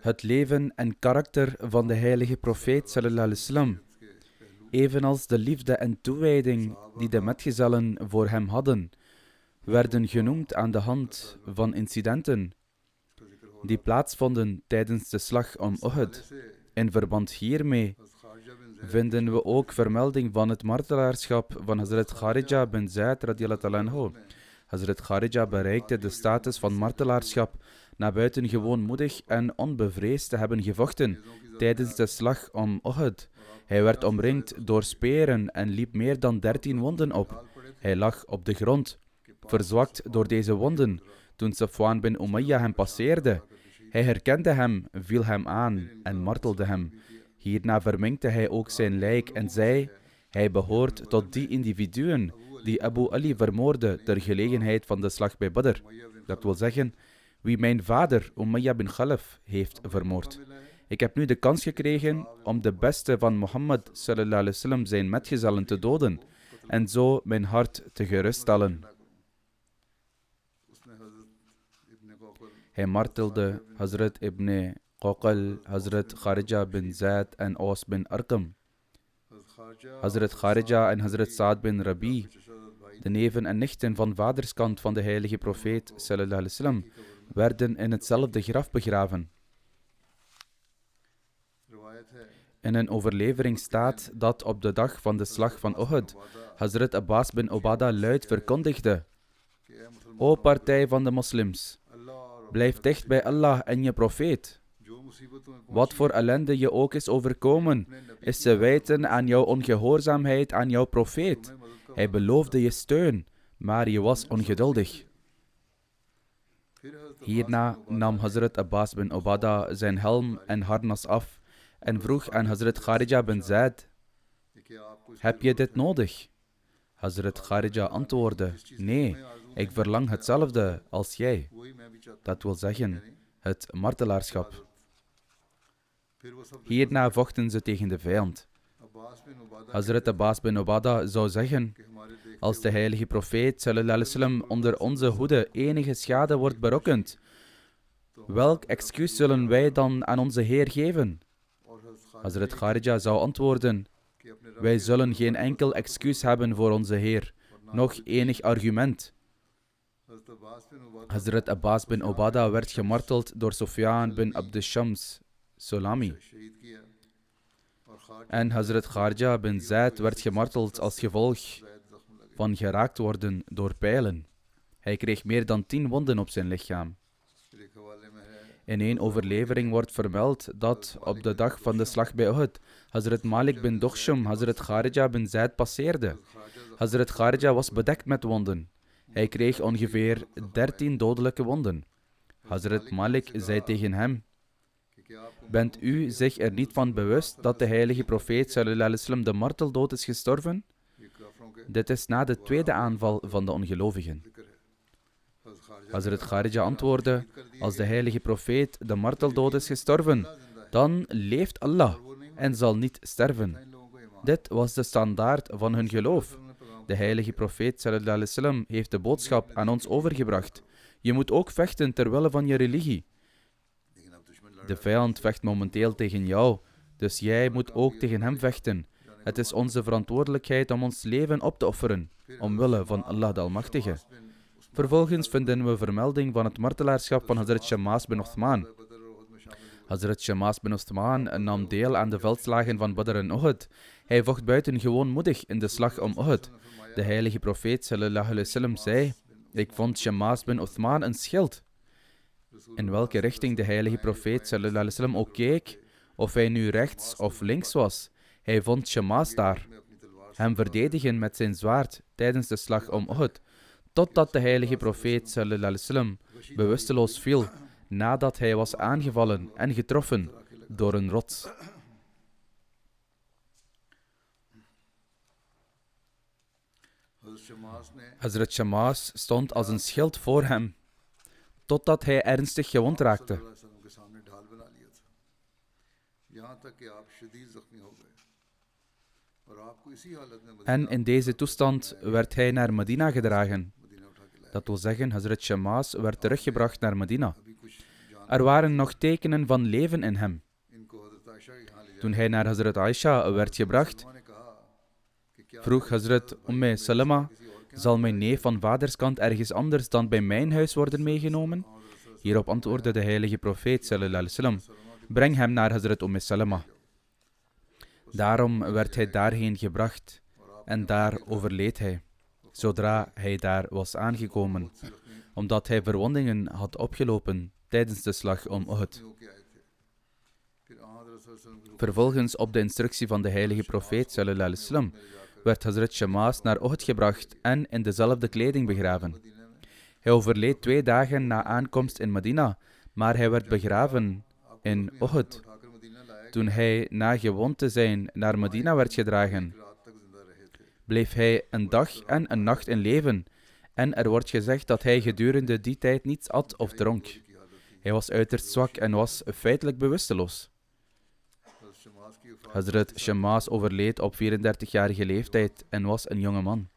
Het leven en karakter van de heilige profeet sallallahu evenals de liefde en toewijding die de metgezellen voor hem hadden, werden genoemd aan de hand van incidenten die plaatsvonden tijdens de slag om Uhud. In verband hiermee vinden we ook vermelding van het martelaarschap van Hazrat Kharija bin Zaid radiallahu Hazrat Kharija bereikte de status van martelaarschap na buitengewoon moedig en onbevreesd te hebben gevochten tijdens de slag om Uhud. Hij werd omringd door speren en liep meer dan dertien wonden op. Hij lag op de grond, verzwakt door deze wonden, toen Safwan bin Umayyah hem passeerde. Hij herkende hem, viel hem aan en martelde hem. Hierna verminkte hij ook zijn lijk en zei: Hij behoort tot die individuen die Abu Ali vermoordde ter gelegenheid van de slag bij Badr. Dat wil zeggen, wie mijn vader Umayyah bin Khalaf heeft vermoord. Ik heb nu de kans gekregen om de beste van Mohammed sallam, zijn metgezellen te doden en zo mijn hart te geruststellen. Hij martelde Hazrat ibn Qaqal, Hazrat Kharija bin Zaid en Aus bin Arkham. Hazrat Kharija en Hazrat Saad bin Rabi, de neven en nichten van vaderskant van de heilige profeet sallam, werden in hetzelfde graf begraven. In een overlevering staat dat op de dag van de slag van Uhud, Hazrat Abbas bin Obada luid verkondigde: O partij van de moslims, blijf dicht bij Allah en je profeet. Wat voor ellende je ook is overkomen, is te wijten aan jouw ongehoorzaamheid aan jouw profeet. Hij beloofde je steun, maar je was ongeduldig. Hierna nam Hazrat Abbas bin Obada zijn helm en harnas af en vroeg aan Hazrat Kharija bin Zaid: Heb je dit nodig? Hazrat Kharija antwoordde: Nee, ik verlang hetzelfde als jij. Dat wil zeggen, het martelaarschap. Hierna vochten ze tegen de vijand. Hazrat Abbas bin Obada zou zeggen: Als de heilige profeet sallam, onder onze hoede enige schade wordt berokkend, welk excuus zullen wij dan aan onze Heer geven? Hazrat Kharija zou antwoorden: Wij zullen geen enkel excuus hebben voor onze Heer, nog enig argument. Hazrat Abbas bin Obada werd gemarteld door Sofian bin Abdishams. Solami. En Hazrat Kharja bin Zaid werd gemarteld als gevolg van geraakt worden door pijlen. Hij kreeg meer dan tien wonden op zijn lichaam. In één overlevering wordt vermeld dat op de dag van de slag bij Uhud Hazrat Malik bin Dokhsham Hazrat Kharija bin Zaid passeerde. Hazrat Kharija was bedekt met wonden. Hij kreeg ongeveer 13 dodelijke wonden. Hazrat Malik zei tegen hem: Bent u zich er niet van bewust dat de heilige profeet sallam, de marteldood is gestorven? Dit is na de tweede aanval van de ongelovigen. Hazrat Kharija antwoordde, als de heilige profeet de marteldood is gestorven, dan leeft Allah en zal niet sterven. Dit was de standaard van hun geloof. De heilige profeet sallam, heeft de boodschap aan ons overgebracht. Je moet ook vechten terwille van je religie. De vijand vecht momenteel tegen jou, dus jij moet ook tegen hem vechten. Het is onze verantwoordelijkheid om ons leven op te offeren, omwille van Allah de Almachtige. Vervolgens vinden we vermelding van het martelaarschap van Hazrat Shamaas bin Uthman. Hazrat Shamaas bin Uthman nam deel aan de veldslagen van Badr en Uhud. Hij vocht buitengewoon moedig in de slag om Uhud. De heilige profeet sallallahu alaihi wasallam zei: Ik vond Shamaas bin Uthman een schild in welke richting de heilige profeet sallam ook keek, of hij nu rechts of links was. Hij vond Shama's daar, hem verdedigen met zijn zwaard tijdens de slag om Uhud, totdat de heilige profeet sallam bewusteloos viel nadat hij was aangevallen en getroffen door een rots. Hazrat Shamas stond als een schild voor hem totdat hij ernstig gewond raakte. En in deze toestand werd hij naar Medina gedragen. Dat wil zeggen, Hazrat Shamaas werd teruggebracht naar Medina. Er waren nog tekenen van leven in hem. Toen hij naar Hazrat Aisha werd gebracht, vroeg Hazrat Umme Salama zal mijn neef van vaderskant ergens anders dan bij mijn huis worden meegenomen? Hierop antwoordde de heilige profeet sallallahu alaihi breng hem naar Hazrat Umm Salama. Daarom werd hij daarheen gebracht en daar overleed hij, zodra hij daar was aangekomen, omdat hij verwondingen had opgelopen tijdens de slag om Uhud. Vervolgens op de instructie van de heilige profeet sallallahu werd Hazrat Shamaas naar Uhud gebracht en in dezelfde kleding begraven. Hij overleed twee dagen na aankomst in Medina, maar hij werd begraven in Uhud. Toen hij na gewond te zijn naar Medina werd gedragen, bleef hij een dag en een nacht in leven. En er wordt gezegd dat hij gedurende die tijd niets at of dronk. Hij was uiterst zwak en was feitelijk bewusteloos. Hazrat Shammas overleed op 34-jarige leeftijd en was een jonge man.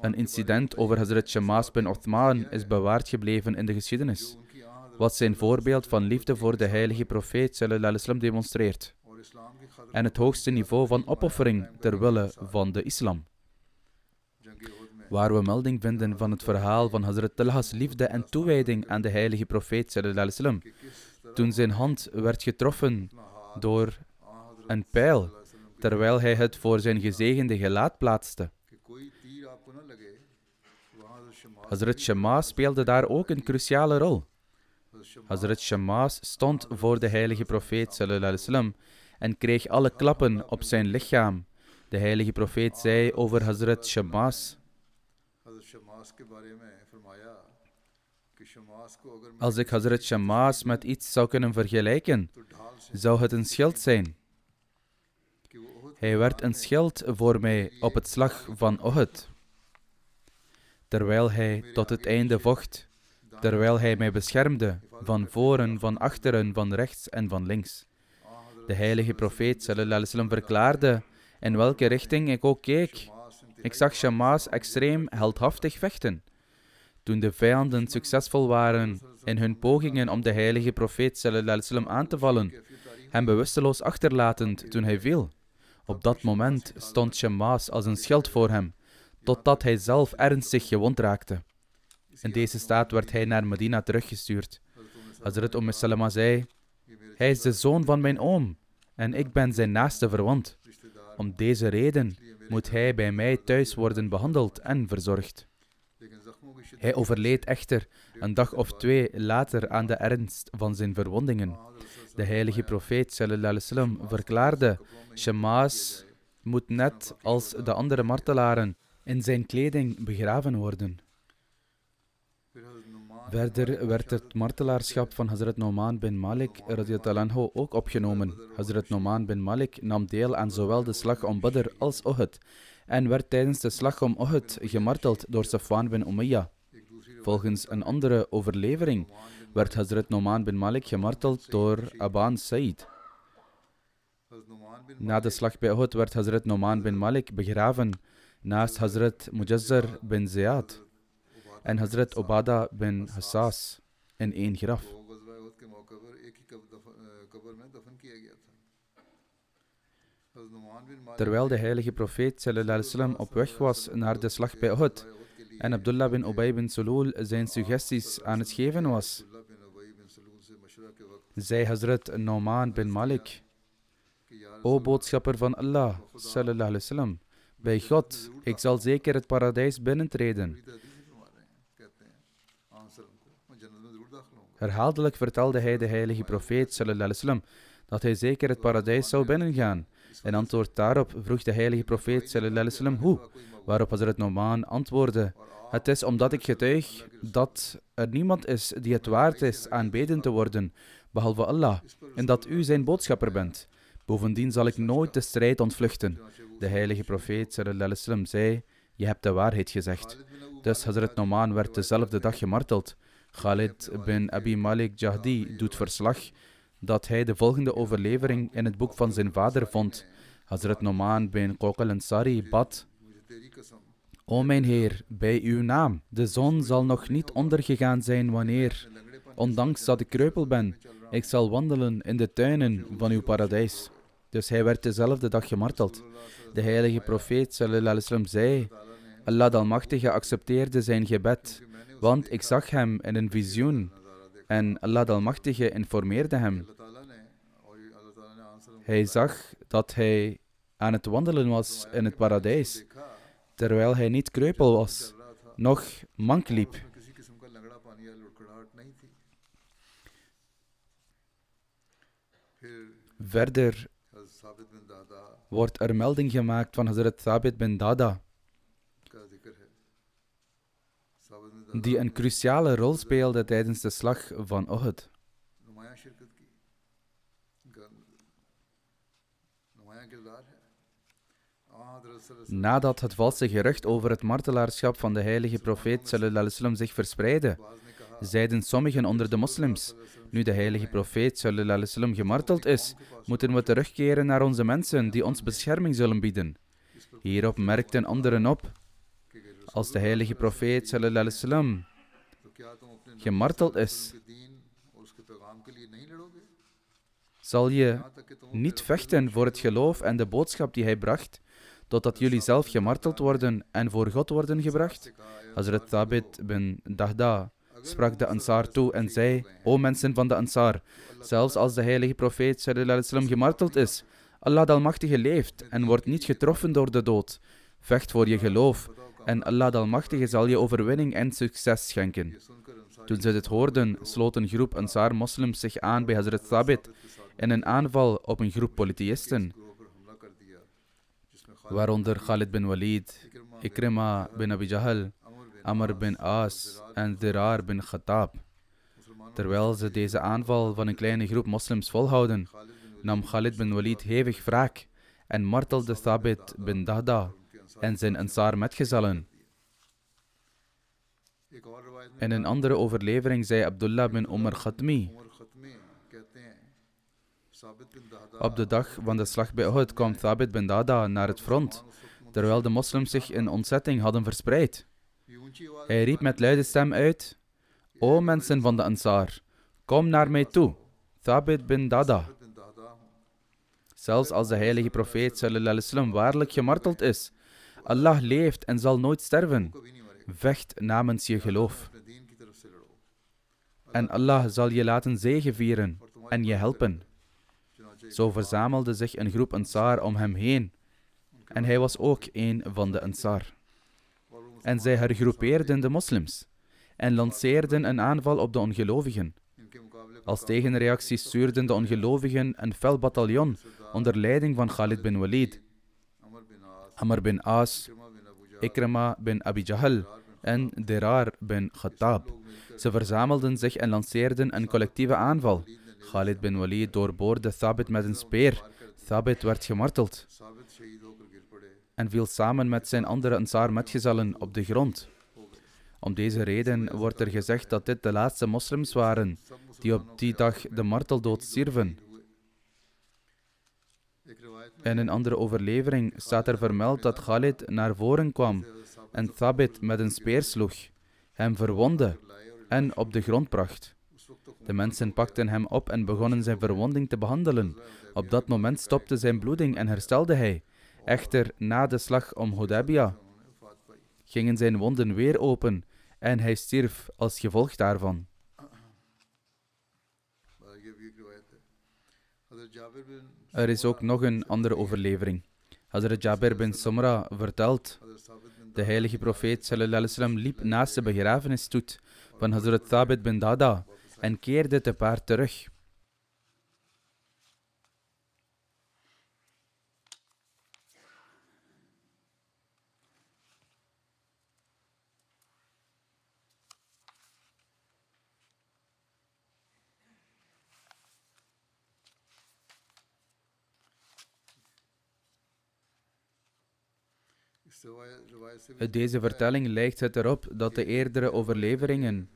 Een incident over Hazrat Shammas bin Othman is bewaard gebleven in de geschiedenis, wat zijn voorbeeld van liefde voor de heilige profeet sallam, demonstreert en het hoogste niveau van opoffering ter wille van de islam. Waar we melding vinden van het verhaal van Hazrat Talha's liefde en toewijding aan de heilige profeet sallam, toen zijn hand werd getroffen door een pijl, terwijl hij het voor zijn gezegende gelaat plaatste. Hazrat Shema speelde daar ook een cruciale rol. Hazrat Shema stond voor de heilige profeet sallam, en kreeg alle klappen op zijn lichaam. De heilige profeet zei over Hazrat Shama's. Als ik Hazrat Shama's met iets zou kunnen vergelijken, zou het een schild zijn. Hij werd een schild voor mij op het slag van Ohud. Terwijl hij tot het einde vocht, terwijl hij mij beschermde, van voren, van achteren, van rechts en van links. De heilige profeet sallallahu verklaarde, in welke richting ik ook keek, ik zag Shama's extreem heldhaftig vechten. Toen de vijanden succesvol waren in hun pogingen om de heilige profeet sallam aan te vallen, hem bewusteloos achterlatend toen hij viel. Op dat moment stond Shammas als een schild voor hem, totdat hij zelf ernstig gewond raakte. In deze staat werd hij naar Medina teruggestuurd. Hazrat Umm Salama zei, Hij is de zoon van mijn oom en ik ben zijn naaste verwant. Om deze reden moet hij bij mij thuis worden behandeld en verzorgd. Hij overleed echter een dag of twee later aan de ernst van zijn verwondingen. De heilige profeet sallam, verklaarde: Shamaas moet net als de andere martelaren in zijn kleding begraven worden. Verder werd het martelaarschap van Hazrat Noman bin Malik anhu, ook opgenomen. Hazrat Noman bin Malik nam deel aan zowel de slag om Badr als Uhud en werd tijdens de slag om Uhud gemarteld door Safwan bin Umayya. Volgens een andere overlevering werd Hazrat Noman bin Malik gemarteld door Aban Said. Na de slag bij Uhud werd Hazrat Noman bin Malik begraven naast Hazrat Mujazzar bin Ziyad en Hazrat Obada bin Hassas in één graf. Terwijl de heilige profeet sallam, op weg was naar de slag bij Uhud en Abdullah bin Ubay bin Sulul zijn suggesties aan het geven was, zei Hazrat Nauman bin Malik, O boodschapper van Allah, sallallahu sallam, bij God, ik zal zeker het paradijs binnentreden. Herhaaldelijk vertelde hij de heilige profeet sallam, dat hij zeker het paradijs zou binnengaan. In antwoord daarop vroeg de heilige profeet wasallam hoe, waarop Hazrat Noman antwoordde, het is omdat ik getuig dat er niemand is die het waard is aanbeden te worden, behalve Allah, en dat u zijn boodschapper bent. Bovendien zal ik nooit de strijd ontvluchten. De heilige profeet wasallam zei, je hebt de waarheid gezegd. Dus Hazrat Noman werd dezelfde dag gemarteld. Khalid bin Abi Malik Jahdi doet verslag dat hij de volgende overlevering in het boek van zijn vader vond. Hazrat Noman bin Kokal Ansari bad. O mijn Heer, bij uw naam, de zon zal nog niet ondergegaan zijn wanneer, ondanks dat ik kreupel ben, ik zal wandelen in de tuinen van uw paradijs. Dus hij werd dezelfde dag gemarteld. De heilige profeet sallam, zei, Allah de Almachtige accepteerde zijn gebed, want ik zag hem in een visioen en Allah de Almachtige informeerde hem. Hij zag dat hij aan het wandelen was in het paradijs, terwijl hij niet kreupel was, nog mank liep. Verder wordt er melding gemaakt van Hazrat Thabit bin Dada die een cruciale rol speelde tijdens de slag van Ohud. Nadat het valse gerucht over het martelaarschap van de heilige profeet sallam, zich verspreidde, zeiden sommigen onder de moslims: Nu de heilige profeet Sallallahu gemarteld is, moeten we terugkeren naar onze mensen die ons bescherming zullen bieden. Hierop merkten anderen op als de heilige profeet sallallahu gemarteld is, zal je niet vechten voor het geloof en de boodschap die hij bracht, totdat jullie zelf gemarteld worden en voor God worden gebracht? Hazrat tabit bin Dahda sprak de Ansar toe en zei, O mensen van de Ansar, zelfs als de heilige profeet gemarteld is, Allah de Almachtige leeft en wordt niet getroffen door de dood. Vecht voor je geloof en Allah de Almachtige zal je overwinning en succes schenken. Toen ze dit hoorden, sloot een groep Ansar moslims zich aan bij Hazrat Thabit in een aanval op een groep polytheïsten, waaronder Khalid bin Walid, Ikrimah bin Abi Jahl, Amr bin As en Dirar bin Khattab. Terwijl ze deze aanval van een kleine groep moslims volhouden, nam Khalid bin Walid hevig wraak en martelde Thabit bin Dahda en zijn Ansar metgezellen. In een andere overlevering zei Abdullah bin Omar Khatmi. Op de dag van de slag bij Uhud kwam Thabit bin Dada naar het front, terwijl de moslims zich in ontzetting hadden verspreid. Hij riep met luide stem uit: O mensen van de Ansar, kom naar mij toe, Thabit bin Dada. Zelfs als de heilige profeet waarlijk gemarteld is, Allah leeft en zal nooit sterven. Vecht namens je geloof. En Allah zal je laten zegevieren en je helpen. Zo verzamelde zich een groep Ansar om hem heen. En hij was ook een van de Ansar. En zij hergroepeerden de moslims en lanceerden een aanval op de ongelovigen. Als tegenreactie stuurden de ongelovigen een fel bataljon onder leiding van Khalid bin Walid Amr bin As, Ikrama bin Abi Jahal en Derar bin Khattab. Ze verzamelden zich en lanceerden een collectieve aanval. Khalid bin Walid doorboorde Thabit met een speer. Thabit werd gemarteld en viel samen met zijn andere Ansar-metgezellen op de grond. Om deze reden wordt er gezegd dat dit de laatste moslims waren die op die dag de marteldood stierven. In een andere overlevering staat er vermeld dat Khalid naar voren kwam en Thabit met een speer sloeg, hem verwondde en op de grond bracht. De mensen pakten hem op en begonnen zijn verwonding te behandelen. Op dat moment stopte zijn bloeding en herstelde hij. Echter, na de slag om Hodabia gingen zijn wonden weer open en hij stierf als gevolg daarvan. Er is ook nog een andere overlevering. Hazrat Jabir bin Samra vertelt, de heilige profeet sallam, liep naast de begrafenisstoet van Hazrat Thabit bin Dada en keerde te paard terug. Uit deze vertelling lijkt het erop dat de eerdere overleveringen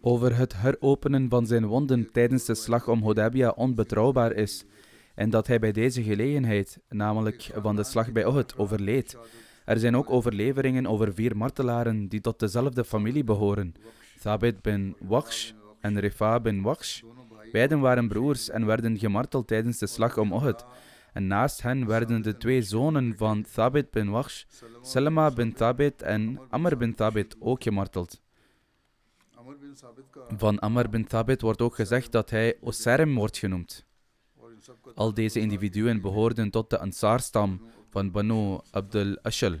over het heropenen van zijn wonden tijdens de slag om Hodabia onbetrouwbaar is en dat hij bij deze gelegenheid, namelijk van de slag bij Ohud, overleed. Er zijn ook overleveringen over vier martelaren die tot dezelfde familie behoren, Thabit bin Waqsh en Rifa bin Waqsh. Beiden waren broers en werden gemarteld tijdens de slag om Uhud. En naast hen werden de twee zonen van Thabit bin Wachsh, Salama bin Thabit en Amr bin Thabit, ook gemarteld. Van Amr bin Thabit wordt ook gezegd dat hij Osserm wordt genoemd. Al deze individuen behoorden tot de Ansar-stam van Banu Abdul Ashal.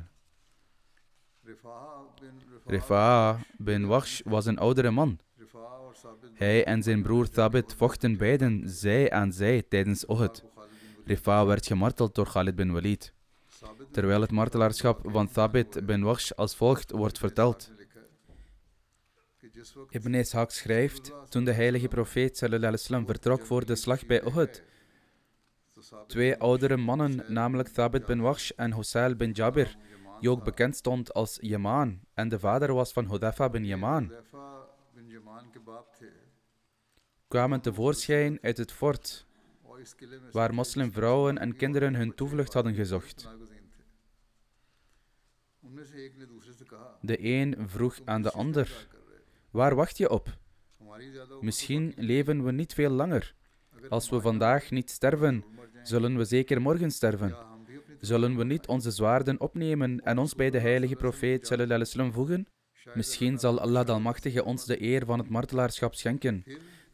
Rifa'a bin Wachsh was een oudere man. Hij en zijn broer Thabit vochten beiden zij aan zij tijdens Uhud. Rifa werd gemarteld door Khalid bin Walid. Terwijl het martelaarschap van Thabit bin Wash als volgt wordt verteld. Ibn Ishaq schrijft, toen de heilige profeet vertrok voor de slag bij Uhud, twee oudere mannen, namelijk Thabit bin Wash en Husail bin Jabir, die ook bekend stond als Yaman en de vader was van Hudafa bin Yaman, kwamen tevoorschijn uit het fort, waar moslimvrouwen en kinderen hun toevlucht hadden gezocht. De een vroeg aan de ander: Waar wacht je op? Misschien leven we niet veel langer. Als we vandaag niet sterven, zullen we zeker morgen sterven. Zullen we niet onze zwaarden opnemen en ons bij de heilige profeet sallam voegen? Misschien zal Allah de Almachtige ons de eer van het martelaarschap schenken.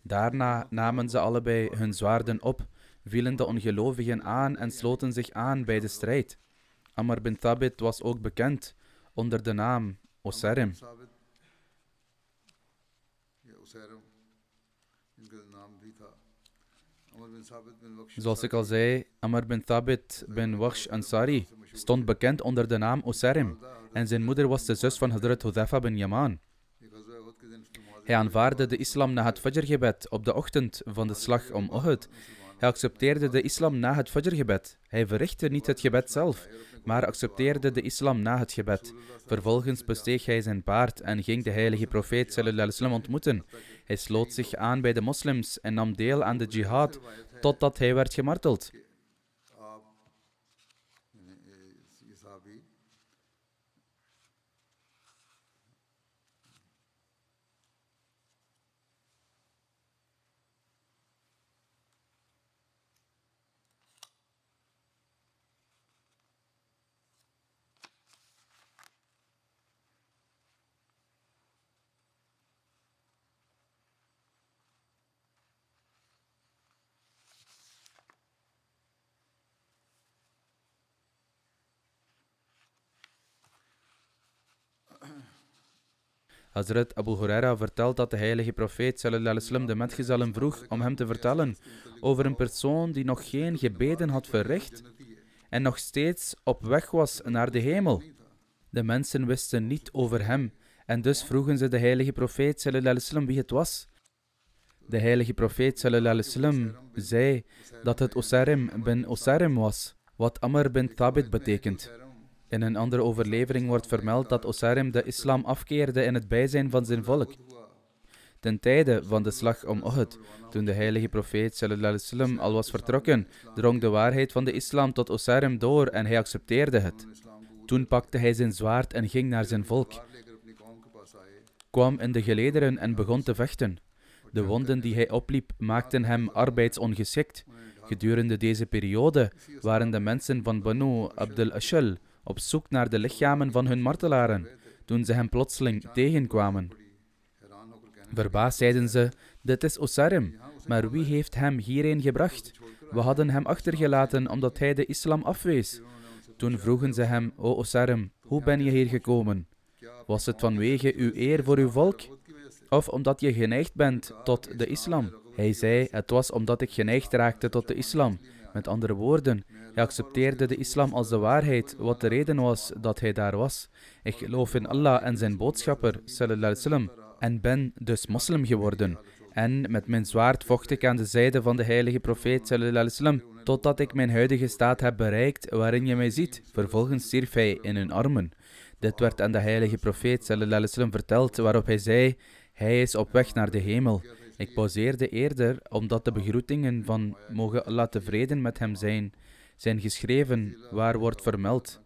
Daarna namen ze allebei hun zwaarden op, vielen de ongelovigen aan en sloten zich aan bij de strijd. Ammar bin Thabit was ook bekend onder de naam Osarim. Osarim, Zoals ik al zei, Amr bin Thabit bin Wahsh Ansari stond bekend onder de naam Osarim en zijn moeder was de zus van Hazrat Hudhafa bin Yaman. Hij aanvaarde de islam na het Fajr-gebed op de ochtend van de slag om Uhud hij accepteerde de islam na het fajrgebed. Hij verrichtte niet het gebed zelf, maar accepteerde de islam na het gebed. Vervolgens besteeg hij zijn paard en ging de heilige profeet wasallam ontmoeten. Hij sloot zich aan bij de moslims en nam deel aan de jihad totdat hij werd gemarteld. Hazrat Abu Huraira vertelt dat de heilige profeet wasallam de metgezellen vroeg om hem te vertellen over een persoon die nog geen gebeden had verricht en nog steeds op weg was naar de hemel. De mensen wisten niet over hem en dus vroegen ze de heilige profeet wasallam wie het was. De heilige profeet wasallam zei dat het Osarm bin Osarm was, wat Amr bin Thabit betekent. In een andere overlevering wordt vermeld dat Osarim de islam afkeerde in het bijzijn van zijn volk. Ten tijde van de slag om Uhud, toen de heilige profeet sallam, al was vertrokken, drong de waarheid van de islam tot Osarim door en hij accepteerde het. Toen pakte hij zijn zwaard en ging naar zijn volk, kwam in de gelederen en begon te vechten. De wonden die hij opliep maakten hem arbeidsongeschikt. Gedurende deze periode waren de mensen van Banu Abdel Ashal op zoek naar de lichamen van hun martelaren, toen ze hem plotseling tegenkwamen. Verbaasd zeiden ze: Dit is Osarim, maar wie heeft hem hierheen gebracht? We hadden hem achtergelaten omdat hij de islam afwees. Toen vroegen ze hem: O Osarim, hoe ben je hier gekomen? Was het vanwege uw eer voor uw volk? Of omdat je geneigd bent tot de islam? Hij zei: Het was omdat ik geneigd raakte tot de islam. Met andere woorden, hij accepteerde de islam als de waarheid, wat de reden was dat hij daar was. Ik geloof in Allah en zijn boodschapper, sallallahu wasallam, en ben dus moslim geworden. En met mijn zwaard vocht ik aan de zijde van de heilige profeet, sallallahu wasallam, totdat ik mijn huidige staat heb bereikt waarin je mij ziet. Vervolgens stierf hij in hun armen. Dit werd aan de heilige profeet, sallallahu wasallam, verteld, waarop hij zei, hij is op weg naar de hemel. Ik pauzeerde eerder omdat de begroetingen van mogen Allah tevreden met hem zijn, zijn geschreven waar wordt vermeld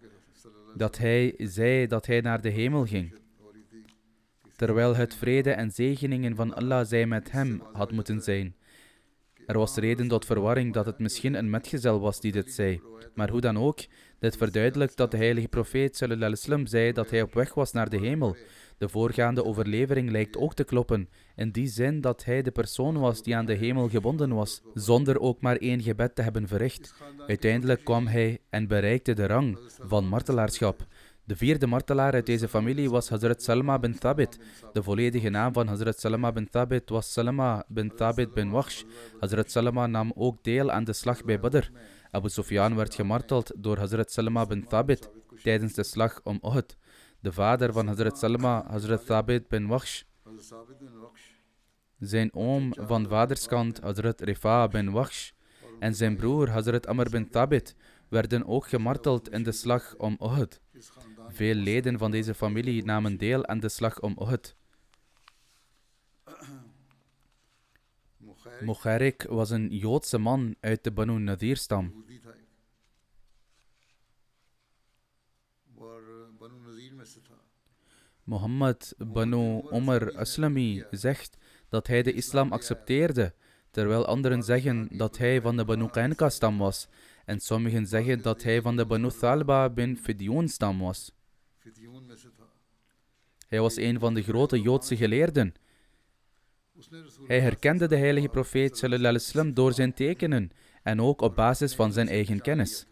dat hij zei dat hij naar de hemel ging, terwijl het vrede en zegeningen van Allah zij met hem had moeten zijn. Er was reden tot verwarring dat het misschien een metgezel was die dit zei, maar hoe dan ook, dit verduidelijkt dat de heilige profeet sallallahu zei dat hij op weg was naar de hemel. De voorgaande overlevering lijkt ook te kloppen, in die zin dat hij de persoon was die aan de hemel gebonden was, zonder ook maar één gebed te hebben verricht. Uiteindelijk kwam hij en bereikte de rang van martelaarschap. De vierde martelaar uit deze familie was Hazrat Salma bin Thabit. De volledige naam van Hazrat Salma bin Thabit was Salma bin Thabit bin Wahsh. Hazrat Salma nam ook deel aan de slag bij Badr. Abu Sufyan werd gemarteld door Hazrat Salma bin Thabit tijdens de slag om Uhud. De vader van Hazrat Salma, Hazrat Thabit bin Wahsh, zijn oom van vaderskant Hazrat Rifa bin Wahsh en zijn broer Hazrat Amr bin Thabit werden ook gemarteld in de slag om Uhud. Veel leden van deze familie namen deel aan de slag om Uhud. Mogarik was een Joodse man uit de Banu Nadir-stam. Mohammed Banu Omar Aslami zegt dat hij de islam accepteerde, terwijl anderen zeggen dat hij van de Banu Qainqa-stam was en sommigen zeggen dat hij van de Banu Thalba bin Fidioon-stam was. Hij was een van de grote Joodse geleerden. Hij herkende de heilige profeet Sallallahu door zijn tekenen en ook op basis van zijn eigen kennis.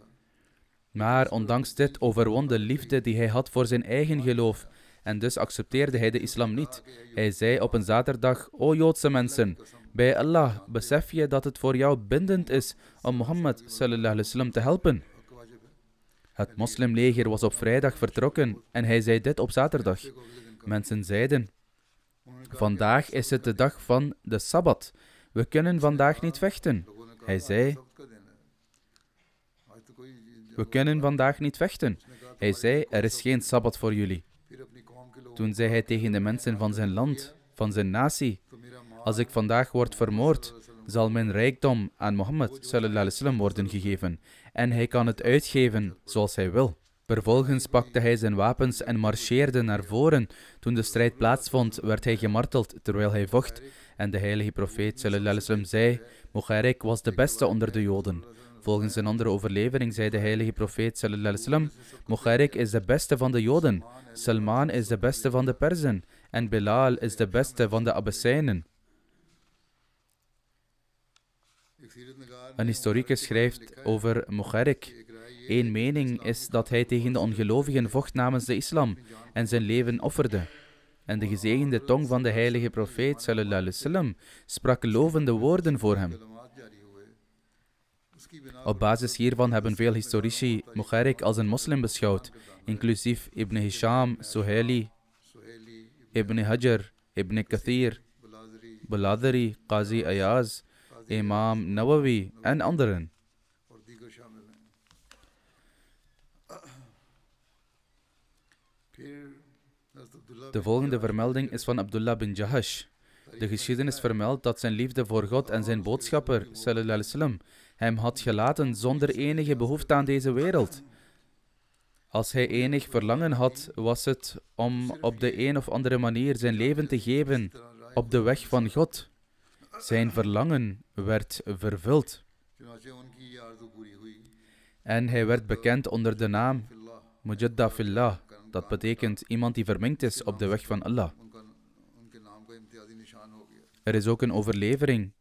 Maar ondanks dit overwon de liefde die hij had voor zijn eigen geloof en dus accepteerde hij de islam niet. Hij zei op een zaterdag: O Joodse mensen, bij Allah besef je dat het voor jou bindend is om Mohammed te helpen. Het moslimleger was op vrijdag vertrokken en hij zei dit op zaterdag. Mensen zeiden: Vandaag is het de dag van de sabbat. We kunnen vandaag niet vechten. Hij zei: We kunnen vandaag niet vechten. Hij zei: Er is geen sabbat voor jullie. Toen zei hij tegen de mensen van zijn land, van zijn natie: Als ik vandaag word vermoord, zal mijn rijkdom aan Mohammed worden gegeven en hij kan het uitgeven zoals hij wil. Vervolgens pakte hij zijn wapens en marcheerde naar voren. Toen de strijd plaatsvond, werd hij gemarteld terwijl hij vocht. En de heilige profeet wasallam zei, Mocharik was de beste onder de Joden. Volgens een andere overlevering zei de heilige profeet wasallam, Mocharik is de beste van de Joden, Salman is de beste van de Perzen en Bilal is de beste van de Abyssijnen. Een historicus schrijft over Muharrik. Eén mening is dat hij tegen de ongelovigen vocht namens de islam en zijn leven offerde. En de gezegende tong van de heilige profeet sallallahu sprak lovende woorden voor hem. Op basis hiervan hebben veel historici Muharrik als een moslim beschouwd, inclusief Ibn Hisham, Suheli, Ibn Hajar, Ibn Kathir, Baladari, Qazi Ayaz, imam Nawawi en anderen. De volgende vermelding is van Abdullah bin Jahash. De geschiedenis vermeldt dat zijn liefde voor God en zijn boodschapper, sallallahu sallam, hem had gelaten zonder enige behoefte aan deze wereld. Als hij enig verlangen had, was het om op de een of andere manier zijn leven te geven op de weg van God. Zijn verlangen werd vervuld. En hij werd bekend onder de naam Mujadda Fillah. Dat betekent iemand die vermengd is op de weg van Allah. Er is ook een overlevering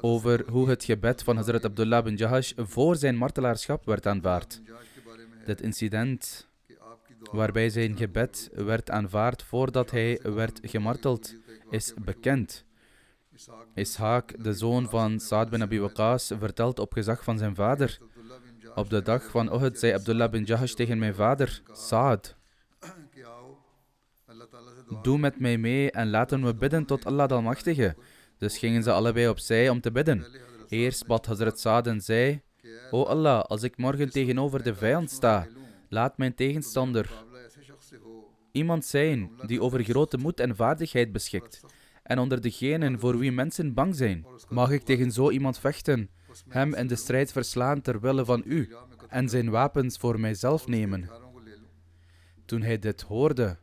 over hoe het gebed van Hazrat Abdullah bin Jahash voor zijn martelaarschap werd aanvaard. Dit incident waarbij zijn gebed werd aanvaard voordat hij werd gemarteld, is bekend. Ishaak, de zoon van Saad bin Abi Waqas, vertelt op gezag van zijn vader. Op de dag van Uhud zei Abdullah bin Jahash tegen mijn vader, Saad, doe met mij mee en laten we bidden tot Allah de Almachtige. Dus gingen ze allebei opzij om te bidden. Eerst bad Hazrat Saad en zei, O Allah, als ik morgen tegenover de vijand sta, laat mijn tegenstander iemand zijn die over grote moed en vaardigheid beschikt en onder degenen voor wie mensen bang zijn. Mag ik tegen zo iemand vechten, hem in de strijd verslaan ter wille van u en zijn wapens voor mijzelf nemen? Toen hij dit hoorde,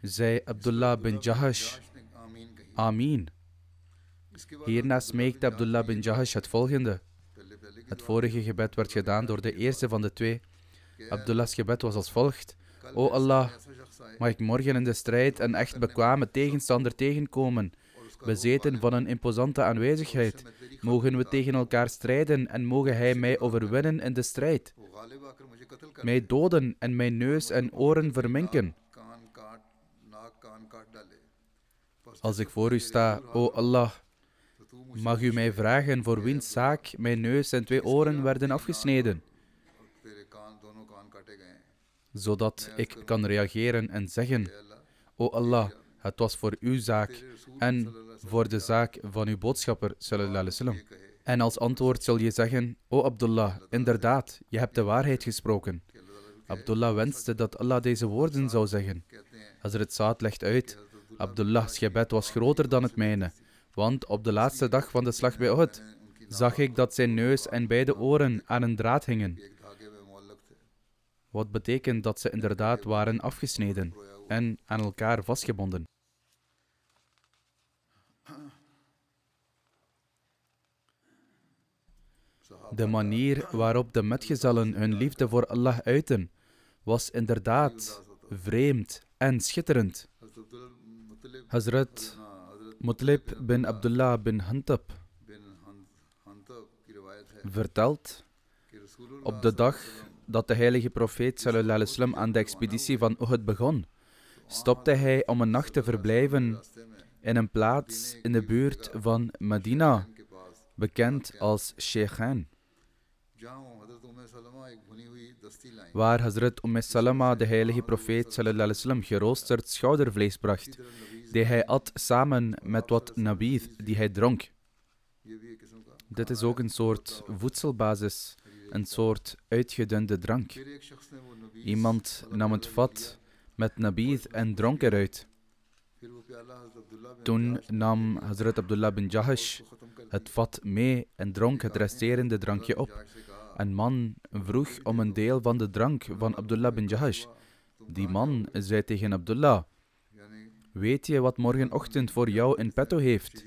zei Abdullah bin Jahash, Amin. Hierna smeekte Abdullah bin Jahash het volgende. Het vorige gebed werd gedaan door de eerste van de twee. Abdullah's gebed was als volgt. O Allah, mag ik morgen in de strijd een echt bekwame tegenstander tegenkomen, bezeten van een imposante aanwezigheid. Mogen we tegen elkaar strijden en mogen Hij mij overwinnen in de strijd. Mij doden en mijn neus en oren verminken. Als ik voor u sta, o Allah, mag u mij vragen voor wiens zaak mijn neus en twee oren werden afgesneden zodat ik kan reageren en zeggen: O Allah, het was voor uw zaak en voor de zaak van uw boodschapper. En als antwoord zal je zeggen: O Abdullah, inderdaad, je hebt de waarheid gesproken. Abdullah wenste dat Allah deze woorden zou zeggen. Hazrat Saad legt uit: Abdullah's gebed was groter dan het mijne, want op de laatste dag van de slag bij Uhud zag ik dat zijn neus en beide oren aan een draad hingen. Wat betekent dat ze inderdaad waren afgesneden en aan elkaar vastgebonden. De manier waarop de metgezellen hun liefde voor Allah uiten, was inderdaad vreemd en schitterend. Hazrat Mutlib bin Abdullah bin Hantab vertelt: Op de dag dat de heilige profeet sallam, aan de expeditie van Uhud begon, stopte hij om een nacht te verblijven in een plaats in de buurt van Medina, bekend als Sheikhan, waar Hazrat Umm Salama de heilige profeet sallam, geroosterd schoudervlees bracht, die hij at samen met wat nabid die hij dronk. Dit is ook een soort voedselbasis een soort uitgedunde drank. Iemand nam het vat met nabid en dronk eruit. Toen nam Hazrat Abdullah bin Jahash het vat mee en dronk het resterende drankje op. Een man vroeg om een deel van de drank van Abdullah bin Jahash. Die man zei tegen Abdullah: Weet je wat morgenochtend voor jou in petto heeft?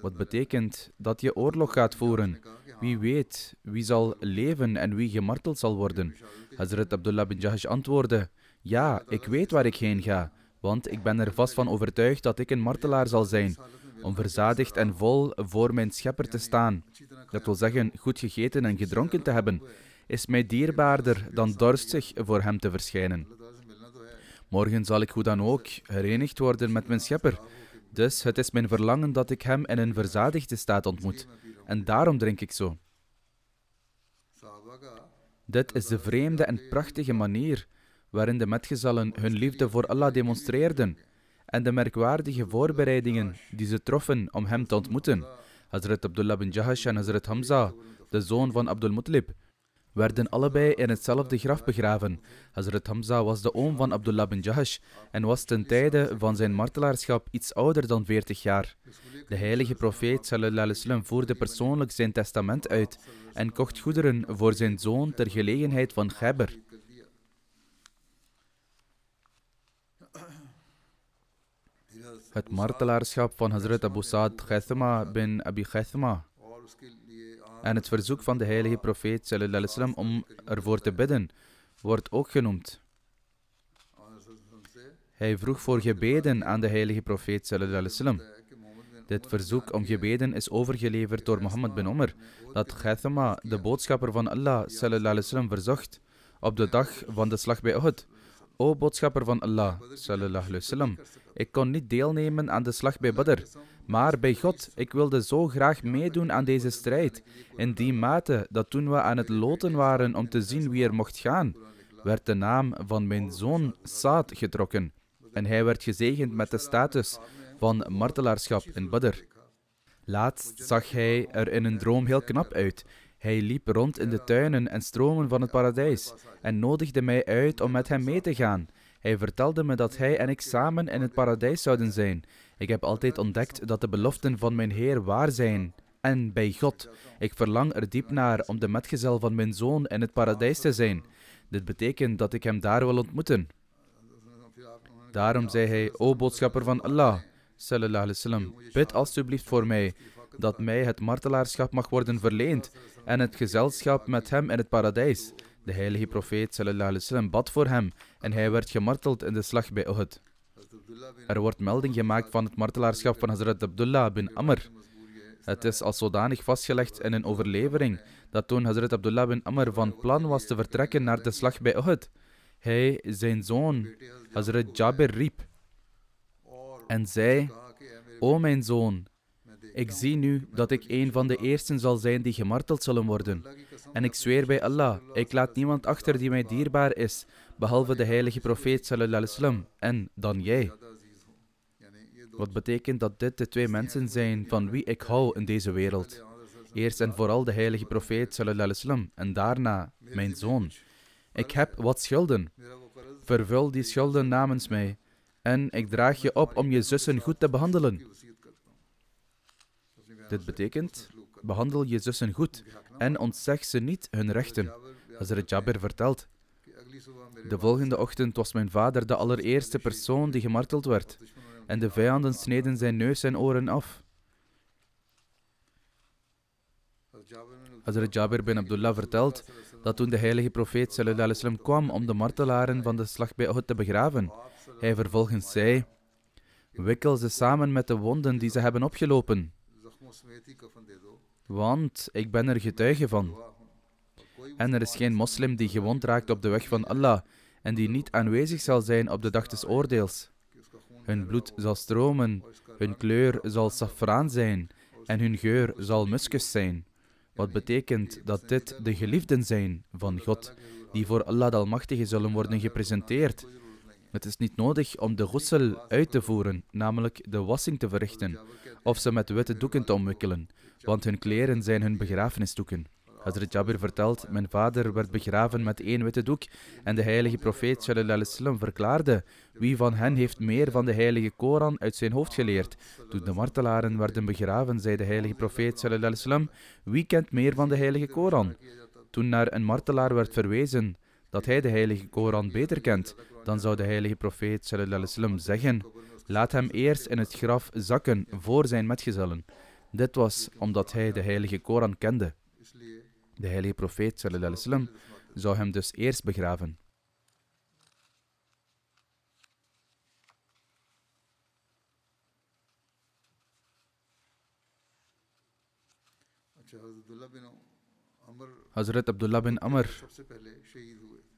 Wat betekent dat je oorlog gaat voeren. Wie weet wie zal leven en wie gemarteld zal worden. Hazrat Abdullah bin Jahash antwoordde: Ja, ik weet waar ik heen ga, want ik ben er vast van overtuigd dat ik een martelaar zal zijn. Om verzadigd en vol voor mijn schepper te staan. Dat wil zeggen, goed gegeten en gedronken te hebben, is mij dierbaarder dan dorstig voor hem te verschijnen. Morgen zal ik hoe dan ook herenigd worden met mijn schepper. Dus het is mijn verlangen dat ik hem in een verzadigde staat ontmoet. En daarom drink ik zo. Dit is de vreemde en prachtige manier waarin de metgezellen hun liefde voor Allah demonstreerden en de merkwaardige voorbereidingen die ze troffen om hem te ontmoeten. Hazrat Abdullah bin Jahash en Hazrat Hamza, de zoon van Abdul Mutlib, werden allebei in hetzelfde graf begraven. Hazrat Hamza was de oom van Abdullah bin Jahash en was ten tijde van zijn martelaarschap iets ouder dan 40 jaar. De heilige profeet wasallam voerde persoonlijk zijn testament uit en kocht goederen voor zijn zoon ter gelegenheid van Ghaber. Het martelaarschap van Hazrat Abu Sa'd Ghaithama bin Abi Ghaithama en het verzoek van de heilige profeet sallam, om ervoor te bidden wordt ook genoemd. Hij vroeg voor gebeden aan de heilige profeet sallam. Dit verzoek om gebeden is overgeleverd door Mohammed bin Omar, dat Ghathama, de boodschapper van Allah, sallam, verzocht op de dag van de slag bij Uhud. O boodschapper van Allah, sallam, ik kon niet deelnemen aan de slag bij Badr, maar bij God, ik wilde zo graag meedoen aan deze strijd, in die mate dat toen we aan het loten waren om te zien wie er mocht gaan, werd de naam van mijn zoon Saad getrokken en hij werd gezegend met de status van martelaarschap in Badr. Laatst zag hij er in een droom heel knap uit. Hij liep rond in de tuinen en stromen van het paradijs en nodigde mij uit om met hem mee te gaan. Hij vertelde me dat hij en ik samen in het paradijs zouden zijn. Ik heb altijd ontdekt dat de beloften van mijn Heer waar zijn. En bij God, ik verlang er diep naar om de metgezel van mijn zoon in het paradijs te zijn. Dit betekent dat ik hem daar wil ontmoeten. Daarom zei hij, o boodschapper van Allah, sallallahu alaihi wasallam, bid alstublieft voor mij dat mij het martelaarschap mag worden verleend en het gezelschap met hem in het paradijs. De heilige profeet sallallahu alaihi wasallam bad voor hem en hij werd gemarteld in de slag bij Uhud. Er wordt melding gemaakt van het martelaarschap van Hazrat Abdullah bin Amr. Het is als zodanig vastgelegd in een overlevering dat toen Hazrat Abdullah bin Amr van plan was te vertrekken naar de slag bij Uhud, hij zijn zoon Hazrat Jabir riep en zei: O mijn zoon, ik zie nu dat ik een van de eersten zal zijn die gemarteld zullen worden. En ik zweer bij Allah, ik laat niemand achter die mij dierbaar is, behalve de heilige profeet sallallahu en dan jij. Wat betekent dat dit de twee mensen zijn van wie ik hou in deze wereld. Eerst en vooral de heilige profeet sallallahu en daarna mijn zoon. Ik heb wat schulden. Vervul die schulden namens mij. En ik draag je op om je zussen goed te behandelen. Dit betekent, behandel je zussen goed en ontzeg ze niet hun rechten. Hazrat Jabir vertelt, de volgende ochtend was mijn vader de allereerste persoon die gemarteld werd en de vijanden sneden zijn neus en oren af. Hazrat Jabir bin Abdullah vertelt dat toen de heilige profeet wasallam kwam om de martelaren van de slag bij Uhud te begraven, hij vervolgens zei, wikkel ze samen met de wonden die ze hebben opgelopen. Want ik ben er getuige van. En er is geen moslim die gewond raakt op de weg van Allah en die niet aanwezig zal zijn op de dag des oordeels. Hun bloed zal stromen, hun kleur zal safraan zijn en hun geur zal muskus zijn. Wat betekent dat dit de geliefden zijn van God, die voor Allah de Almachtige zullen worden gepresenteerd. Het is niet nodig om de ghusl uit te voeren, namelijk de wassing te verrichten, of ze met witte doeken te omwikkelen, want hun kleren zijn hun begrafenisdoeken. Hazrat Jabir vertelt, mijn vader werd begraven met één witte doek en de heilige profeet wasallam verklaarde, wie van hen heeft meer van de heilige Koran uit zijn hoofd geleerd? Toen de martelaren werden begraven, zei de heilige profeet wasallam, wie kent meer van de heilige Koran? Toen naar een martelaar werd verwezen dat hij de heilige Koran beter kent, dan zou de heilige profeet wasallam zeggen, laat hem eerst in het graf zakken voor zijn metgezellen. Dit was omdat hij de heilige Koran kende. De heilige profeet wasallam zou hem dus eerst begraven. Hazrat Abdullah bin Amr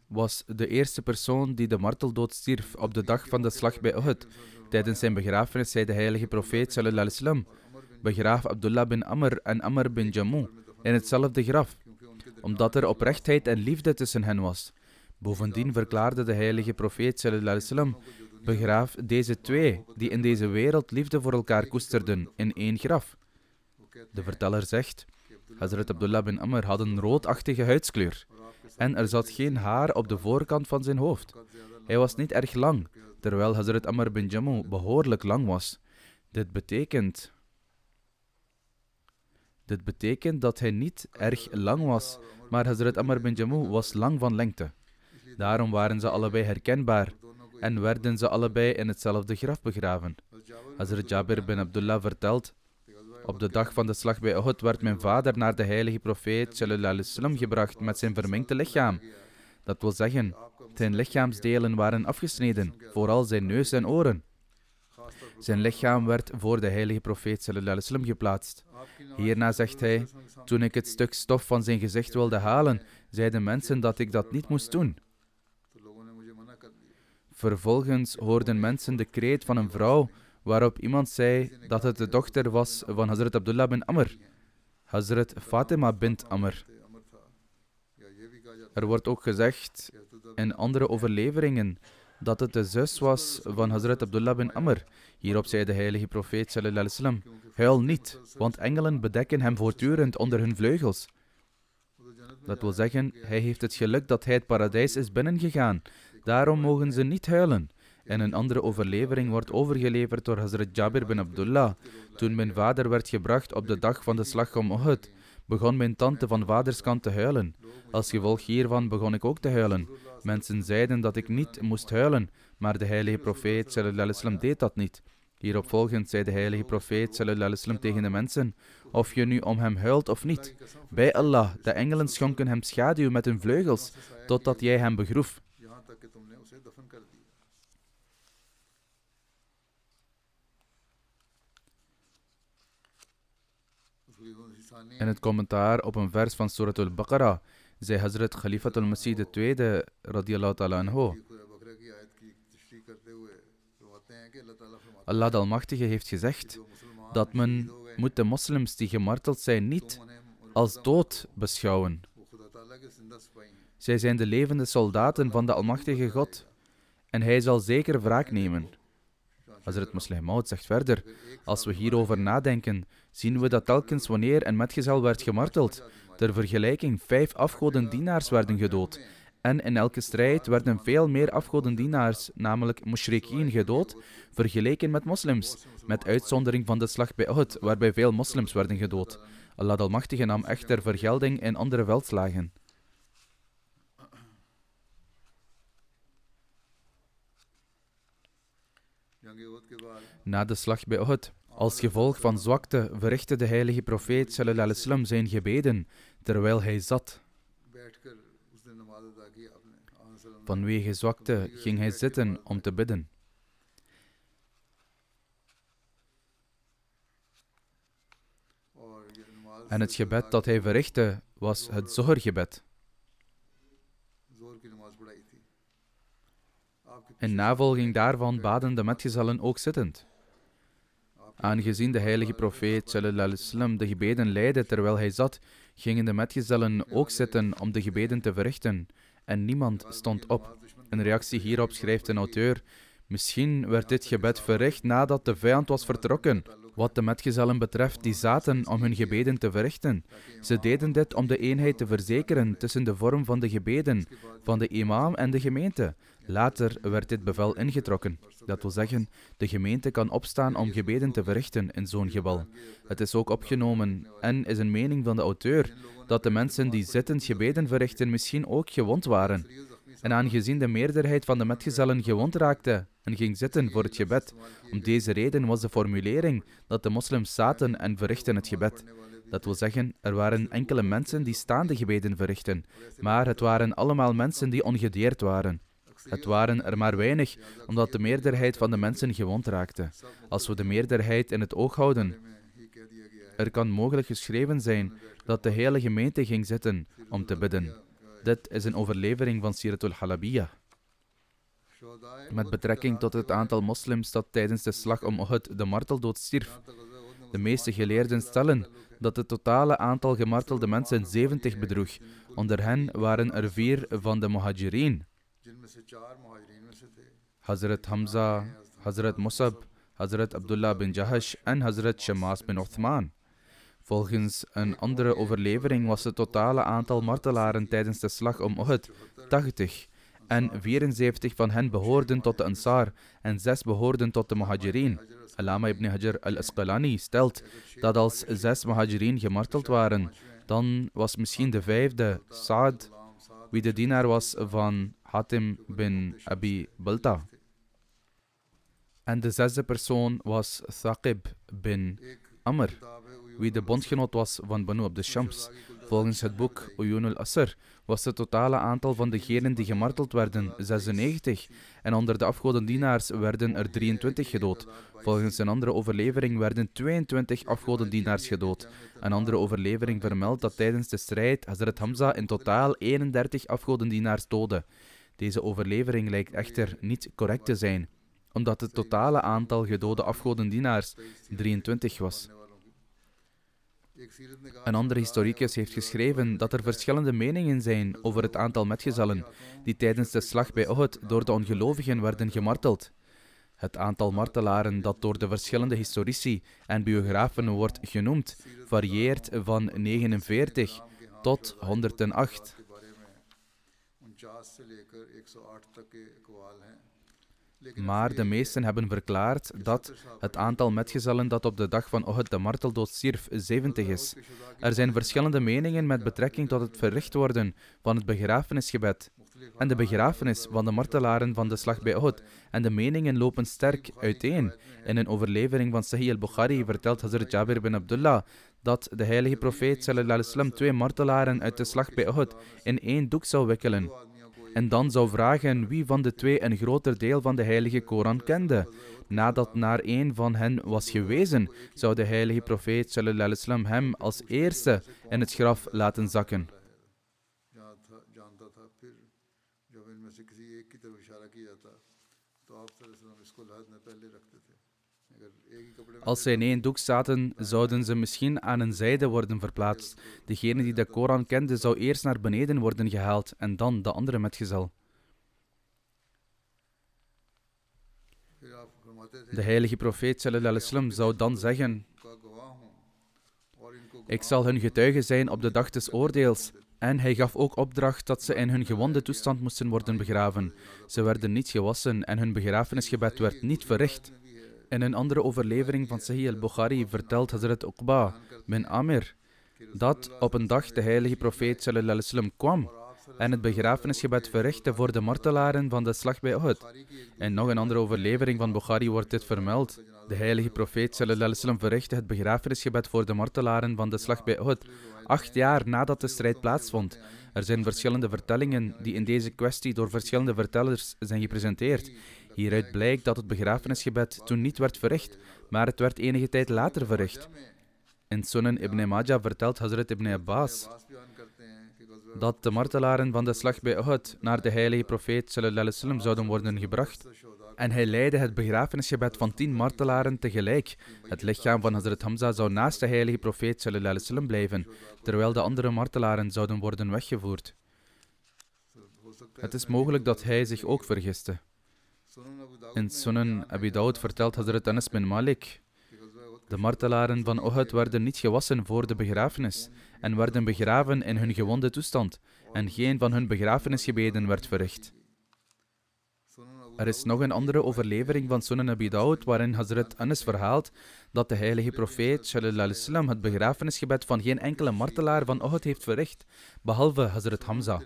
was de eerste persoon die de marteldood stierf op de dag van de slag bij Uhud. Tijdens zijn begrafenis zei de heilige profeet sallallahu wasallam, begraaf Abdullah bin Amr en Amr bin Jammu in hetzelfde graf, omdat er oprechtheid en liefde tussen hen was. Bovendien verklaarde de heilige profeet sallallahu wasallam, begraaf deze twee die in deze wereld liefde voor elkaar koesterden in één graf. De verteller zegt, Hazrat Abdullah bin Amr had een roodachtige huidskleur en er zat geen haar op de voorkant van zijn hoofd. Hij was niet erg lang, terwijl Hazrat Amr bin Jammu behoorlijk lang was. Dit betekent... Dit betekent dat hij niet erg lang was, maar Hazrat Amr bin Jammu was lang van lengte. Daarom waren ze allebei herkenbaar en werden ze allebei in hetzelfde graf begraven. Hazrat Jabir bin Abdullah vertelt op de dag van de slag bij Uhud werd mijn vader naar de heilige profeet sallallahu alaihi gebracht met zijn verminkte lichaam. Dat wil zeggen, zijn lichaamsdelen waren afgesneden, vooral zijn neus en oren. Zijn lichaam werd voor de heilige profeet wasallam geplaatst. Hierna zegt hij, toen ik het stuk stof van zijn gezicht wilde halen, zeiden mensen dat ik dat niet moest doen. Vervolgens hoorden mensen de kreet van een vrouw waarop iemand zei dat het de dochter was van Hazrat Abdullah bin Amr, Hazrat Fatima bint Amr. Er wordt ook gezegd in andere overleveringen dat het de zus was van Hazrat Abdullah bin Amr. Hierop zei de heilige profeet sallallahu alaihi wasallam, huil niet, want engelen bedekken hem voortdurend onder hun vleugels. Dat wil zeggen, hij heeft het geluk dat hij het paradijs is binnengegaan. Daarom mogen ze niet huilen. En een andere overlevering wordt overgeleverd door Hazrat Jabir bin Abdullah. Toen mijn vader werd gebracht op de dag van de slag om Uhud, begon mijn tante van vaderskant te huilen. Als gevolg hiervan begon ik ook te huilen. Mensen zeiden dat ik niet moest huilen, maar de heilige profeet sallallahu deed dat niet. Hierop volgend zei de heilige profeet sallallahu tegen de mensen, of je nu om hem huilt of niet. Bij Allah, de engelen schonken hem schaduw met hun vleugels, totdat jij hem begroef. In het commentaar op een vers van Surat al-Baqarah zei Hazrat Khalifat al-Masih II radiallahu ta'ala anhu. Allah de Almachtige heeft gezegd dat men moet de moslims die gemarteld zijn niet als dood beschouwen. Zij zijn de levende soldaten van de Almachtige God en hij zal zeker wraak nemen. Hazrat Muslim Maud zegt verder, als we hierover nadenken, zien we dat telkens wanneer een metgezel werd gemarteld, ter vergelijking vijf afgodendienaars werden gedood. En in elke strijd werden veel meer afgodendienaars, namelijk mushrikien, gedood, vergeleken met moslims, met uitzondering van de slag bij Uhud, waarbij veel moslims werden gedood. Allah de Almachtige nam echter vergelding in andere veldslagen. Na de slag bij Uhud als gevolg van zwakte verrichtte de heilige profeet sallam, zijn gebeden terwijl hij zat. Vanwege zwakte ging hij zitten om te bidden. En het gebed dat hij verrichtte was het zorggebed. In navolging daarvan baden de metgezellen ook zittend. Aangezien de heilige profeet wasallam de gebeden leidde terwijl hij zat, gingen de metgezellen ook zitten om de gebeden te verrichten en niemand stond op. In reactie hierop schrijft een auteur: Misschien werd dit gebed verricht nadat de vijand was vertrokken. Wat de metgezellen betreft, die zaten om hun gebeden te verrichten. Ze deden dit om de eenheid te verzekeren tussen de vorm van de gebeden van de imam en de gemeente. Later werd dit bevel ingetrokken. Dat wil zeggen, de gemeente kan opstaan om gebeden te verrichten in zo'n geval. Het is ook opgenomen en is een mening van de auteur dat de mensen die zittend gebeden verrichten misschien ook gewond waren. En aangezien de meerderheid van de metgezellen gewond raakte en ging zitten voor het gebed, om deze reden was de formulering dat de moslims zaten en verrichten het gebed. Dat wil zeggen, er waren enkele mensen die staande gebeden verrichten, maar het waren allemaal mensen die ongedeerd waren. Het waren er maar weinig, omdat de meerderheid van de mensen gewond raakte. Als we de meerderheid in het oog houden, er kan mogelijk geschreven zijn dat de hele gemeente ging zitten om te bidden. Dit is een overlevering van Siratul Halabiyah. Met betrekking tot het aantal moslims dat tijdens de slag om Uhud de marteldood stierf. De meeste geleerden stellen dat het totale aantal gemartelde mensen 70 bedroeg. Onder hen waren er vier van de Muhajirin. Hazrat Hamza, Hazrat Musab, Hazrat Abdullah bin Jahash en Hazrat Shamas bin Othman. Volgens een andere overlevering was het totale aantal martelaren tijdens de slag om Uhud 80 en 74 van hen behoorden tot de Ansar en 6 behoorden tot de Muhajirin. Alama ibn Hajar al-Asqalani stelt dat als 6 Muhajirin gemarteld waren, dan was misschien de vijfde, Saad, wie de dienaar was van Hatim bin Abi Balta. En de zesde persoon was Thaqib bin Amr, wie de bondgenoot was van Banu Abd Shams. Volgens het boek Uyun al-Asr was het totale aantal van degenen die gemarteld werden 96 en onder de afgodendienaars werden er 23 gedood. Volgens een andere overlevering werden 22 afgodendienaars gedood. Een andere overlevering vermeldt dat tijdens de strijd Hazrat Hamza in totaal 31 afgodendienaars doodde. Deze overlevering lijkt echter niet correct te zijn, omdat het totale aantal gedode afgodendienaars 23 was. Een andere historicus heeft geschreven dat er verschillende meningen zijn over het aantal metgezellen die tijdens de slag bij Uhud door de ongelovigen werden gemarteld. Het aantal martelaren dat door de verschillende historici en biografen wordt genoemd, varieert van 49 tot 108. Maar de meesten hebben verklaard dat het aantal metgezellen dat op de dag van Ohud de marteldood stierf 70 is. Er zijn verschillende meningen met betrekking tot het verricht worden van het begrafenisgebed en de begrafenis van de martelaren van de slag bij Uhud. En de meningen lopen sterk uiteen. In een overlevering van Sahih al-Bukhari vertelt Hazrat Jabir bin Abdullah dat de heilige profeet sallallahu alaihi wasallam twee martelaren uit de slag bij Uhud in één doek zou wikkelen. En dan zou vragen wie van de twee een groter deel van de heilige Koran kende. Nadat naar een van hen was gewezen, zou de heilige profeet wasallam hem als eerste in het graf laten zakken. Als zij in één doek zaten, zouden ze misschien aan een zijde worden verplaatst. Degene die de Koran kende zou eerst naar beneden worden gehaald en dan de andere metgezel. De heilige profeet sallam, zou dan zeggen: Ik zal hun getuige zijn op de dag des oordeels. En hij gaf ook opdracht dat ze in hun gewonde toestand moesten worden begraven. Ze werden niet gewassen en hun begrafenisgebed werd niet verricht. In een andere overlevering van Sahih al-Bukhari vertelt Hazrat Uqba bin Amir dat op een dag de heilige profeet sallallahu alaihi kwam en het begrafenisgebed verrichtte voor de martelaren van de slag bij Uhud. In nog een andere overlevering van Bukhari wordt dit vermeld. De heilige profeet sallallahu alaihi verrichtte het begrafenisgebed voor de martelaren van de slag bij Uhud, acht jaar nadat de strijd plaatsvond. Er zijn verschillende vertellingen die in deze kwestie door verschillende vertellers zijn gepresenteerd. Hieruit blijkt dat het begrafenisgebed toen niet werd verricht, maar het werd enige tijd later verricht. In Sunan ibn Majah vertelt Hazrat ibn Abbas dat de martelaren van de slag bij Uhud naar de heilige profeet sallam, zouden worden gebracht. En hij leidde het begrafenisgebed van tien martelaren tegelijk. Het lichaam van Hazrat Hamza zou naast de heilige profeet sallam, blijven, terwijl de andere martelaren zouden worden weggevoerd. Het is mogelijk dat hij zich ook vergiste. In Sunan Abi Daud vertelt Hazrat Anas bin Malik. De martelaren van Uhud werden niet gewassen voor de begrafenis en werden begraven in hun gewonde toestand en geen van hun begrafenisgebeden werd verricht. Er is nog een andere overlevering van Sunan Abi Dawud waarin Hazrat Anas verhaalt dat de heilige profeet sallam, het begrafenisgebed van geen enkele martelaar van Uhud heeft verricht, behalve Hazrat Hamza.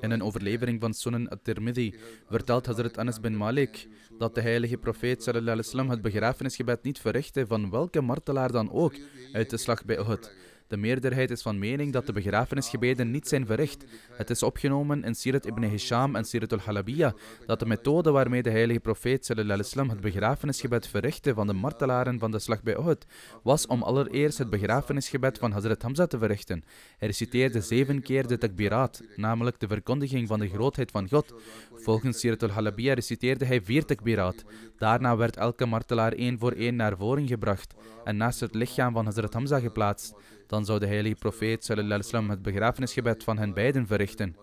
In een overlevering van Sunan at-Tirmidhi vertelt Hazrat Anas bin Malik dat de heilige profeet sallallahu het begrafenisgebed niet verrichtte van welke martelaar dan ook uit de slag bij Uhud. De meerderheid is van mening dat de begrafenisgebeden niet zijn verricht. Het is opgenomen in Sirat ibn Hisham en Sirat al-Halabiyya dat de methode waarmee de heilige profeet het begrafenisgebed verrichtte van de martelaren van de slag bij Uhud was om allereerst het begrafenisgebed van Hazrat Hamza te verrichten. Hij reciteerde zeven keer de takbirat, namelijk de verkondiging van de grootheid van God. Volgens Sirat al-Halabiyya reciteerde hij vier takbirat. Daarna werd elke martelaar één voor één naar voren gebracht en naast het lichaam van Hazrat Hamza geplaatst. Dan zou de heilige profeet wasallam het begrafenisgebed van hen beiden verrichten.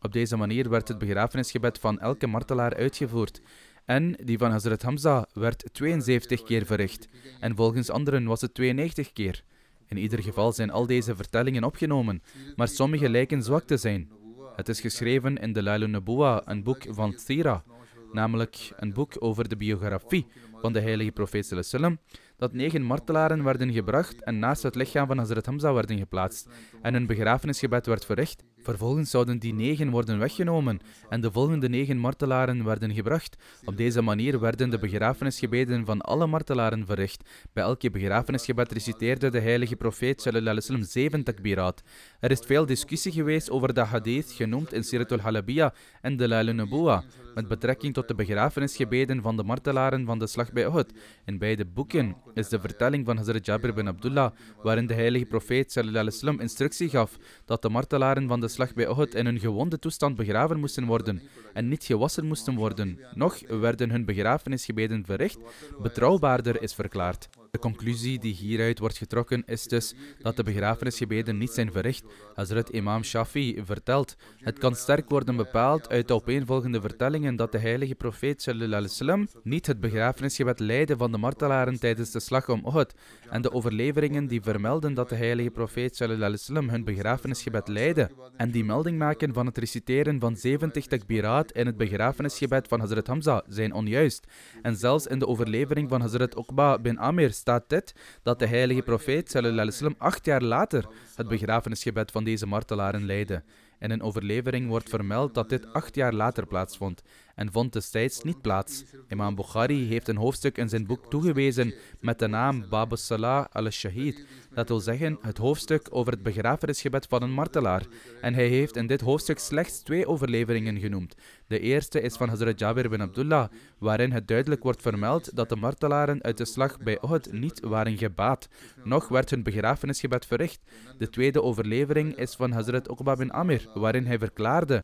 Op deze manier werd het begrafenisgebed van elke martelaar uitgevoerd. En die van Hazrat Hamza werd 72 keer verricht. En volgens anderen was het 92 keer. In ieder geval zijn al deze vertellingen opgenomen, maar sommige lijken zwak te zijn. Het is geschreven in de Lailun Nabuwa, een boek van Thira, namelijk een boek over de biografie van de heilige profeet wasallam, dat negen martelaren werden gebracht en naast het lichaam van Hazrat Hamza werden geplaatst en een begrafenisgebed werd verricht. Vervolgens zouden die negen worden weggenomen en de volgende negen martelaren werden gebracht. Op deze manier werden de begrafenisgebeden van alle martelaren verricht. Bij elke begrafenisgebed reciteerde de heilige profeet wasallam zeven takbirat. Er is veel discussie geweest over de hadith genoemd in Sirat al-Halabiyya en de Lail Nubuwa met betrekking tot de begrafenisgebeden van de martelaren van de slag bij Uhud. In beide boeken is de vertelling van Hazrat Jabir bin Abdullah, waarin de heilige profeet sallallahu instructie gaf dat de martelaren van de slag bij in hun gewonde toestand begraven moesten worden en niet gewassen moesten worden. Nog werden hun begrafenisgebeden verricht, betrouwbaarder is verklaard. De conclusie die hieruit wordt getrokken is dus dat de begrafenisgebeden niet zijn verricht. Hazrat Imam Shafi vertelt: Het kan sterk worden bepaald uit de opeenvolgende vertellingen dat de heilige profeet wasallam niet het begrafenisgebed leidde van de martelaren tijdens de slag om Uhud en de overleveringen die vermelden dat de heilige profeet wasallam hun begrafenisgebed leidde en die melding maken van het reciteren van 70 takbiraat in het begrafenisgebed van Hazrat Hamza zijn onjuist. En zelfs in de overlevering van Hazrat Uqba bin Amir staat dit, dat de heilige profeet wasallam acht jaar later het begrafenisgebed van deze martelaren leidde. In een overlevering wordt vermeld dat dit acht jaar later plaatsvond en vond destijds niet plaats. Imam Bukhari heeft een hoofdstuk in zijn boek toegewezen met de naam Bab Salah al-Shahid, dat wil zeggen het hoofdstuk over het begrafenisgebed van een martelaar. En hij heeft in dit hoofdstuk slechts twee overleveringen genoemd. De eerste is van Hazrat Jabir bin Abdullah, waarin het duidelijk wordt vermeld dat de martelaren uit de slag bij Uhud niet waren gebaat, noch werd hun begrafenisgebed verricht. De tweede overlevering is van Hazrat Uqba bin Amir, waarin hij verklaarde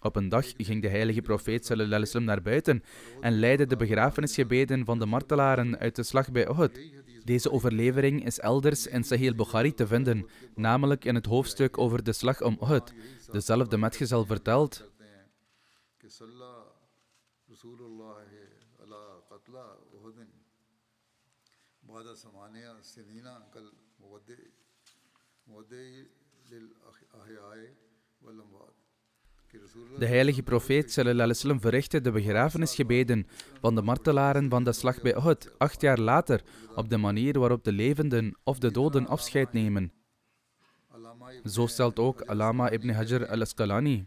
op een dag ging de heilige profeet wasallam naar buiten en leidde de begrafenisgebeden van de martelaren uit de slag bij Uhud. Deze overlevering is elders in Sahih Bukhari te vinden, namelijk in het hoofdstuk over de slag om Uhud. Dezelfde metgezel vertelt de heilige profeet wasallam verrichtte de begrafenisgebeden van de martelaren van de slag bij Uhud acht jaar later op de manier waarop de levenden of de doden afscheid nemen. Zo stelt ook Alama ibn Hajar al-Asqalani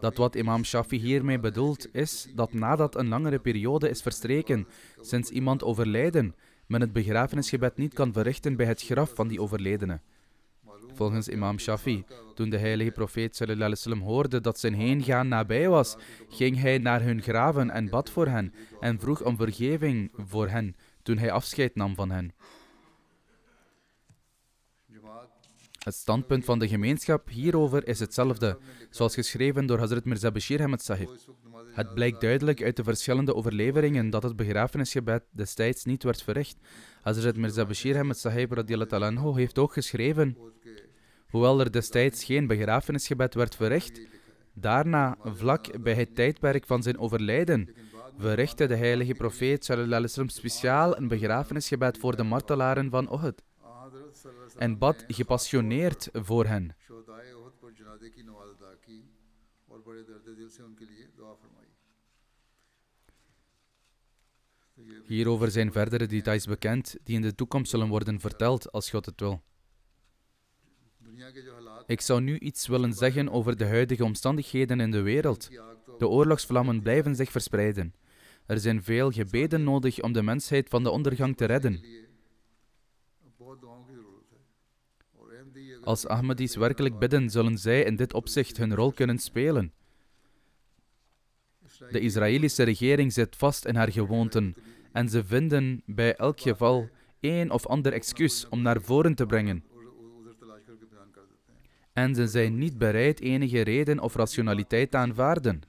dat wat imam Shafi hiermee bedoelt is dat nadat een langere periode is verstreken sinds iemand overlijden, men het begrafenisgebed niet kan verrichten bij het graf van die overledene. Volgens imam Shafi, toen de heilige profeet wasallam hoorde dat zijn heengaan nabij was, ging hij naar hun graven en bad voor hen en vroeg om vergeving voor hen toen hij afscheid nam van hen. Het standpunt van de gemeenschap hierover is hetzelfde, zoals geschreven door Hazrat Mirza Bashir Ahmed Sahib. Het blijkt duidelijk uit de verschillende overleveringen dat het begrafenisgebed destijds niet werd verricht. Hazrat Mirza Bashir Ahmed Sahib anhu heeft ook geschreven Hoewel er destijds geen begrafenisgebed werd verricht, daarna, vlak bij het tijdperk van zijn overlijden, verrichtte de heilige profeet sallallahu speciaal een begrafenisgebed voor de martelaren van Uhud en bad gepassioneerd voor hen. Hierover zijn verdere details bekend die in de toekomst zullen worden verteld als God het wil. Ik zou nu iets willen zeggen over de huidige omstandigheden in de wereld. De oorlogsvlammen blijven zich verspreiden. Er zijn veel gebeden nodig om de mensheid van de ondergang te redden. Als Ahmadis werkelijk bidden, zullen zij in dit opzicht hun rol kunnen spelen. De Israëlische regering zit vast in haar gewoonten en ze vinden bij elk geval één of ander excuus om naar voren te brengen. En ze zijn niet bereid enige reden of rationaliteit te aanvaarden.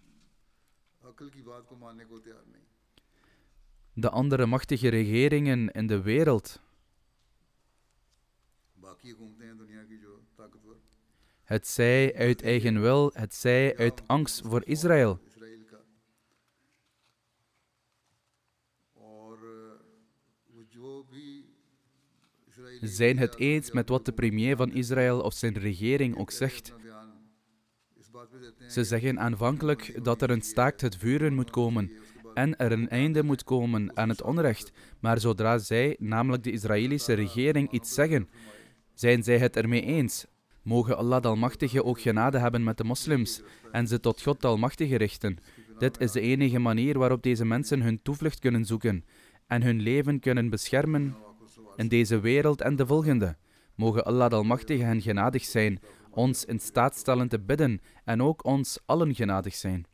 De andere machtige regeringen in de wereld het zij uit eigen wil, het zij uit angst voor Israël. Zijn het eens met wat de premier van Israël of zijn regering ook zegt. Ze zeggen aanvankelijk dat er een staakt het vuren moet komen en er een einde moet komen aan het onrecht. Maar zodra zij, namelijk de Israëlische regering, iets zeggen, zijn zij het ermee eens. Mogen Allah de Almachtige ook genade hebben met de moslims en ze tot God de Almachtige richten. Dit is de enige manier waarop deze mensen hun toevlucht kunnen zoeken en hun leven kunnen beschermen in deze wereld en de volgende. Mogen Allah Almachtige hen genadig zijn, ons in staat stellen te bidden en ook ons allen genadig zijn.